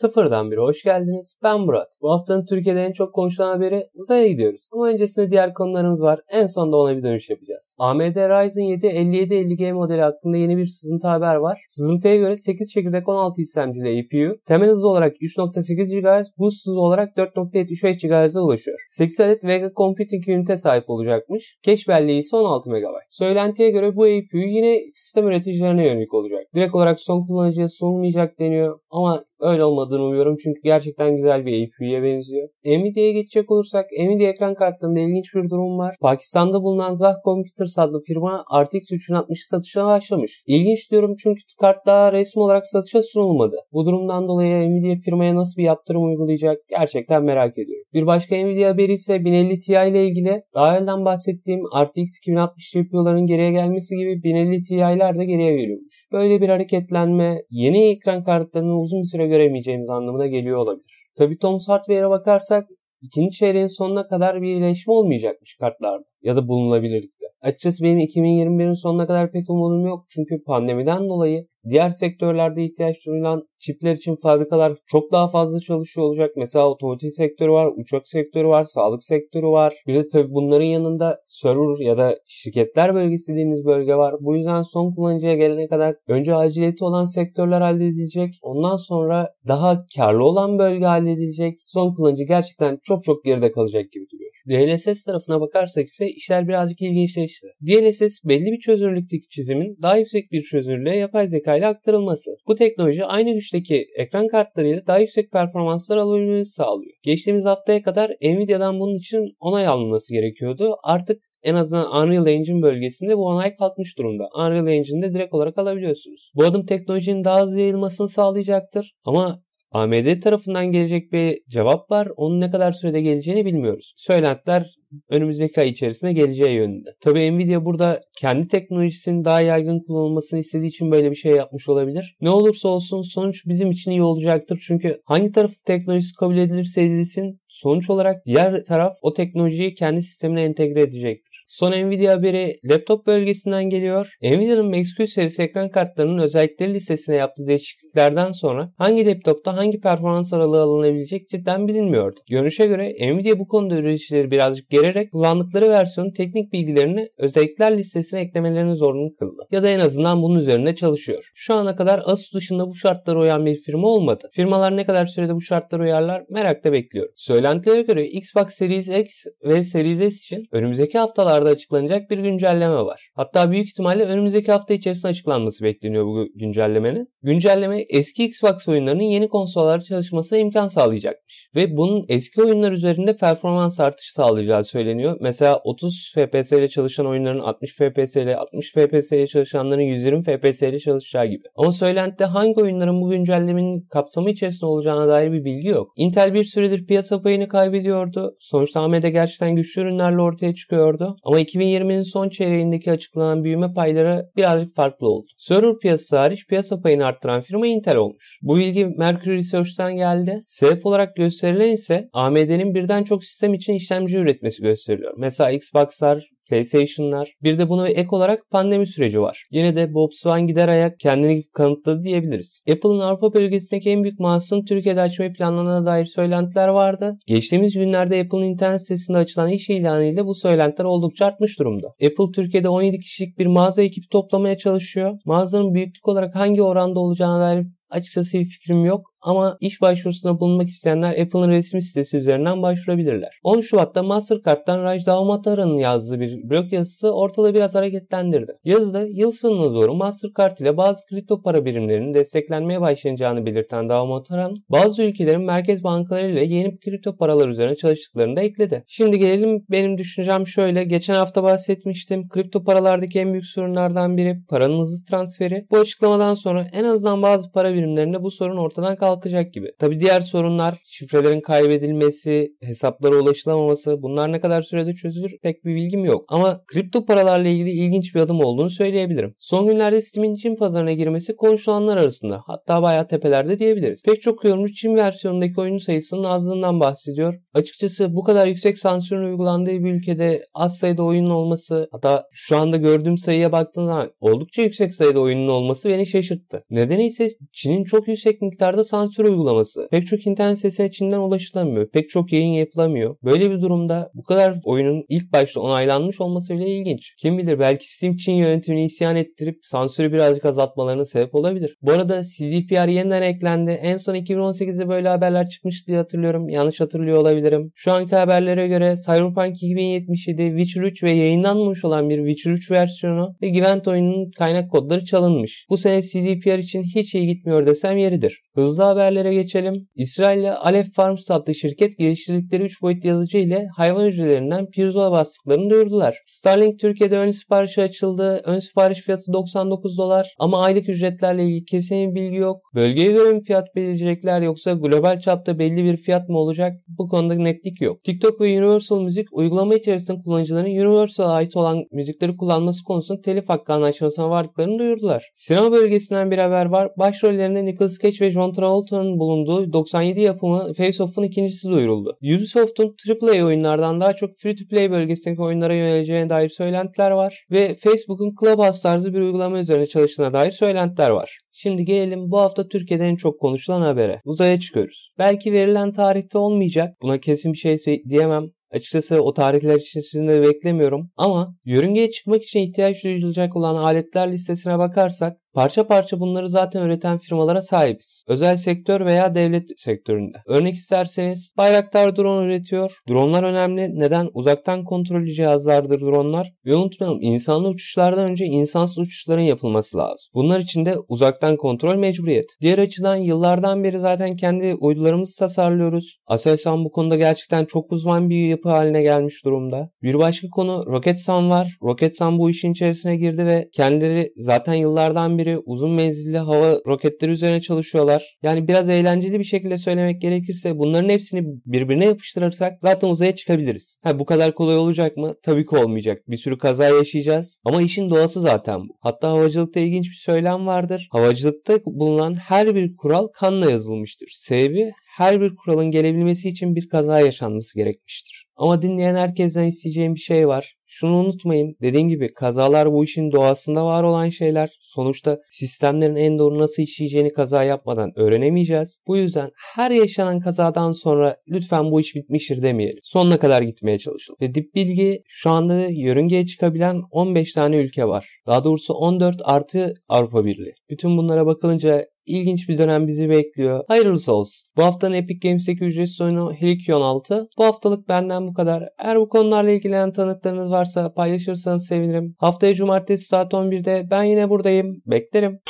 Sıfırdan biri hoş geldiniz. Ben Murat. Bu haftanın Türkiye'de en çok konuşulan haberi uzaya gidiyoruz. Ama öncesinde diğer konularımız var. En sonunda ona bir dönüş yapacağız. AMD Ryzen 7 5750G modeli hakkında yeni bir sızıntı haber var. Sızıntıya göre 8 çekirdek 16 işlemcili APU temel hızı olarak 3.8 GHz, boost hızı olarak 4.75 GHz'e ulaşıyor. 8 adet Vega Computing ünite sahip olacakmış. Cache belleği ise 16 MB. Söylentiye göre bu APU yine sistem üreticilerine yönelik olacak. Direkt olarak son kullanıcıya sunulmayacak deniyor ama öyle olmadığını umuyorum çünkü gerçekten güzel bir APU'ya benziyor. Nvidia'ya geçecek olursak Nvidia ekran kartlarında ilginç bir durum var. Pakistan'da bulunan Zah Computers adlı firma RTX 3060 satışına başlamış. İlginç diyorum çünkü kart daha resmi olarak satışa sunulmadı. Bu durumdan dolayı Nvidia firmaya nasıl bir yaptırım uygulayacak gerçekten merak ediyorum. Bir başka Nvidia haberi ise 1050 Ti ile ilgili daha önceden bahsettiğim RTX 2060 GPU'ların geriye gelmesi gibi 1050 Ti'ler de geriye geliyormuş. Böyle bir hareketlenme yeni ekran kartlarını uzun bir süre göremeyeceğimiz anlamına geliyor olabilir. Tabi Tom Hardware'a bakarsak ikinci çeyreğin sonuna kadar bir iyileşme olmayacakmış kartlarda ya da bulunabilirlikte. Açıkçası benim 2021'in sonuna kadar pek umudum yok çünkü pandemiden dolayı diğer sektörlerde ihtiyaç duyulan çipler için fabrikalar çok daha fazla çalışıyor olacak. Mesela otomotiv sektörü var, uçak sektörü var, sağlık sektörü var. Bir de tabii bunların yanında server ya da şirketler bölgesi dediğimiz bölge var. Bu yüzden son kullanıcıya gelene kadar önce aciliyeti olan sektörler halledilecek. Ondan sonra daha karlı olan bölge halledilecek. Son kullanıcı gerçekten çok çok geride kalacak gibi duruyor. DLSS tarafına bakarsak ise işler birazcık ilginçleşti. DLSS belli bir çözünürlükteki çizimin daha yüksek bir çözünürlüğe yapay zeka ile aktarılması. Bu teknoloji aynı güçteki ekran kartlarıyla daha yüksek performanslar alabilmemizi sağlıyor. Geçtiğimiz haftaya kadar Nvidia'dan bunun için onay alınması gerekiyordu. Artık en azından Unreal Engine bölgesinde bu onay kalkmış durumda. Unreal Engine'de direkt olarak alabiliyorsunuz. Bu adım teknolojinin daha hızlı yayılmasını sağlayacaktır. Ama AMD tarafından gelecek bir cevap var. Onun ne kadar sürede geleceğini bilmiyoruz. Söylentiler önümüzdeki ay içerisinde geleceği yönünde. Tabi Nvidia burada kendi teknolojisinin daha yaygın kullanılmasını istediği için böyle bir şey yapmış olabilir. Ne olursa olsun sonuç bizim için iyi olacaktır. Çünkü hangi tarafın teknolojisi kabul edilirse edilsin sonuç olarak diğer taraf o teknolojiyi kendi sistemine entegre edecektir. Son Nvidia haberi laptop bölgesinden geliyor. Nvidia'nın Max-Q serisi ekran kartlarının özellikleri listesine yaptığı değişikliklerden sonra hangi laptopta hangi performans aralığı alınabilecek cidden bilinmiyordu. Görünüşe göre Nvidia bu konuda üreticileri birazcık gererek kullandıkları versiyonun teknik bilgilerini özellikler listesine eklemelerini zorunlu kıldı. Ya da en azından bunun üzerinde çalışıyor. Şu ana kadar Asus dışında bu şartlara uyan bir firma olmadı. Firmalar ne kadar sürede bu şartlara uyarlar merakla bekliyorum. Söylentilere göre Xbox Series X ve Series S için önümüzdeki haftalarda açıklanacak bir güncelleme var. Hatta büyük ihtimalle önümüzdeki hafta içerisinde açıklanması bekleniyor bu güncellemenin. Güncelleme eski Xbox oyunlarının yeni konsollarda çalışmasına imkan sağlayacakmış. Ve bunun eski oyunlar üzerinde performans artışı sağlayacağı söyleniyor. Mesela 30 FPS ile çalışan oyunların 60 FPS ile 60 FPS ile çalışanların 120 FPS ile çalışacağı gibi. Ama söylentide hangi oyunların bu güncellemenin kapsamı içerisinde olacağına dair bir bilgi yok. Intel bir süredir piyasa payını kaybediyordu. Sonuçta AMD gerçekten güçlü ürünlerle ortaya çıkıyordu. Ama 2020'nin son çeyreğindeki açıklanan büyüme payları birazcık farklı oldu. Server piyasası hariç piyasa payını arttıran firma Intel olmuş. Bu bilgi Mercury Research'tan geldi. Sebep olarak gösterilen ise AMD'nin birden çok sistem için işlemci üretmesi gösteriliyor. Mesela Xbox'lar, PlayStation'lar. Bir de buna ek olarak pandemi süreci var. Yine de Bob Swan gider ayak kendini kanıtladı diyebiliriz. Apple'ın Avrupa bölgesindeki en büyük mağazasını Türkiye'de açmayı planladığına dair söylentiler vardı. Geçtiğimiz günlerde Apple'ın internet sitesinde açılan iş ilanıyla bu söylentiler oldukça artmış durumda. Apple Türkiye'de 17 kişilik bir mağaza ekibi toplamaya çalışıyor. Mağazanın büyüklük olarak hangi oranda olacağına dair açıkçası bir fikrim yok. Ama iş başvurusuna bulunmak isteyenler Apple'ın resmi sitesi üzerinden başvurabilirler. 10 Şubat'ta Mastercard'dan Raj Davmatara'nın yazdığı bir blog yazısı ortalığı biraz hareketlendirdi. Yazıda yıl sonuna doğru Mastercard ile bazı kripto para birimlerinin desteklenmeye başlayacağını belirten Davmataran, bazı ülkelerin merkez bankaları ile yeni kripto paralar üzerine çalıştıklarını da ekledi. Şimdi gelelim benim düşüncem şöyle. Geçen hafta bahsetmiştim. Kripto paralardaki en büyük sorunlardan biri paranın hızlı transferi. Bu açıklamadan sonra en azından bazı para birimlerinde bu sorun ortadan kalkacak gibi. Tabi diğer sorunlar şifrelerin kaybedilmesi, hesaplara ulaşılamaması bunlar ne kadar sürede çözülür pek bir bilgim yok. Ama kripto paralarla ilgili ilginç bir adım olduğunu söyleyebilirim. Son günlerde Steam'in Çin pazarına girmesi konuşulanlar arasında. Hatta bayağı tepelerde diyebiliriz. Pek çok yorumcu Çin versiyonundaki oyun sayısının azlığından bahsediyor. Açıkçası bu kadar yüksek sansürün uygulandığı bir ülkede az sayıda oyunun olması hatta şu anda gördüğüm sayıya baktığımda oldukça yüksek sayıda oyunun olması beni şaşırttı. Nedeni ise Çin Çin'in çok yüksek miktarda sansür uygulaması. Pek çok internet sitesine Çin'den ulaşılamıyor. Pek çok yayın yapılamıyor. Böyle bir durumda bu kadar oyunun ilk başta onaylanmış olması bile ilginç. Kim bilir belki Steam Çin yönetimini isyan ettirip sansürü birazcık azaltmalarına sebep olabilir. Bu arada CDPR yeniden eklendi. En son 2018'de böyle haberler çıkmıştı diye hatırlıyorum. Yanlış hatırlıyor olabilirim. Şu anki haberlere göre Cyberpunk 2077, Witcher 3 ve yayınlanmamış olan bir Witcher 3 versiyonu ve Gwent oyununun kaynak kodları çalınmış. Bu sene CDPR için hiç iyi gitmiyor desem yeridir. Hızlı haberlere geçelim. İsrail'le Aleph Farms adlı şirket geliştirdikleri 3 boyutlu yazıcı ile hayvan hücrelerinden pirzola bastıklarını duyurdular. Starlink Türkiye'de ön siparişi açıldı. Ön sipariş fiyatı 99 dolar ama aylık ücretlerle ilgili kesin bilgi yok. Bölgeye göre mi fiyat belirleyecekler yoksa global çapta belli bir fiyat mı olacak? Bu konuda netlik yok. TikTok ve Universal Müzik uygulama içerisinde kullanıcıların Universal'a ait olan müzikleri kullanması konusunda telif hakkı anlaşmasına vardıklarını duyurdular. Sinema bölgesinden bir haber var. Başrollerinde Nicolas Cage ve John Travolta'nın bulunduğu 97 yapımı Face Off'un ikincisi duyuruldu. Ubisoft'un AAA oyunlardan daha çok free-to-play bölgesindeki oyunlara yöneleceğine dair söylentiler var ve Facebook'un Clubhouse tarzı bir uygulama üzerine çalıştığına dair söylentiler var. Şimdi gelelim bu hafta Türkiye'de en çok konuşulan habere. Uzaya çıkıyoruz. Belki verilen tarihte olmayacak. Buna kesin bir şey diyemem. Açıkçası o tarihler için sizin beklemiyorum. Ama yörüngeye çıkmak için ihtiyaç duyulacak olan aletler listesine bakarsak Parça parça bunları zaten üreten firmalara sahibiz. Özel sektör veya devlet sektöründe. Örnek isterseniz Bayraktar drone üretiyor. Dronlar önemli. Neden? Uzaktan kontrollü cihazlardır dronlar. Ve unutmayalım insanlı uçuşlardan önce insansız uçuşların yapılması lazım. Bunlar için de uzaktan kontrol mecburiyet. Diğer açıdan yıllardan beri zaten kendi uydularımızı tasarlıyoruz. Aselsan bu konuda gerçekten çok uzman bir yapı haline gelmiş durumda. Bir başka konu Roketsan var. Roketsan bu işin içerisine girdi ve kendileri zaten yıllardan beri biri uzun menzilli hava roketleri üzerine çalışıyorlar. Yani biraz eğlenceli bir şekilde söylemek gerekirse bunların hepsini birbirine yapıştırırsak zaten uzaya çıkabiliriz. Ha bu kadar kolay olacak mı? Tabii ki olmayacak. Bir sürü kaza yaşayacağız. Ama işin doğası zaten bu. Hatta havacılıkta ilginç bir söylem vardır. Havacılıkta bulunan her bir kural kanla yazılmıştır. Sebebi her bir kuralın gelebilmesi için bir kaza yaşanması gerekmiştir. Ama dinleyen herkesten isteyeceğim bir şey var. Şunu unutmayın. Dediğim gibi kazalar bu işin doğasında var olan şeyler. Sonuçta sistemlerin en doğru nasıl işleyeceğini kaza yapmadan öğrenemeyeceğiz. Bu yüzden her yaşanan kazadan sonra lütfen bu iş bitmiştir demeyelim. Sonuna kadar gitmeye çalışalım. Ve dip bilgi şu anda yörüngeye çıkabilen 15 tane ülke var. Daha doğrusu 14 artı Avrupa Birliği. Bütün bunlara bakılınca ilginç bir dönem bizi bekliyor. Hayırlısı olsun. Bu haftanın Epic Games'teki ücretsiz oyunu Helikion 6. Bu haftalık benden bu kadar. Eğer bu konularla ilgilenen tanıklarınız varsa paylaşırsanız sevinirim. Haftaya cumartesi saat 11'de ben yine buradayım. Beklerim.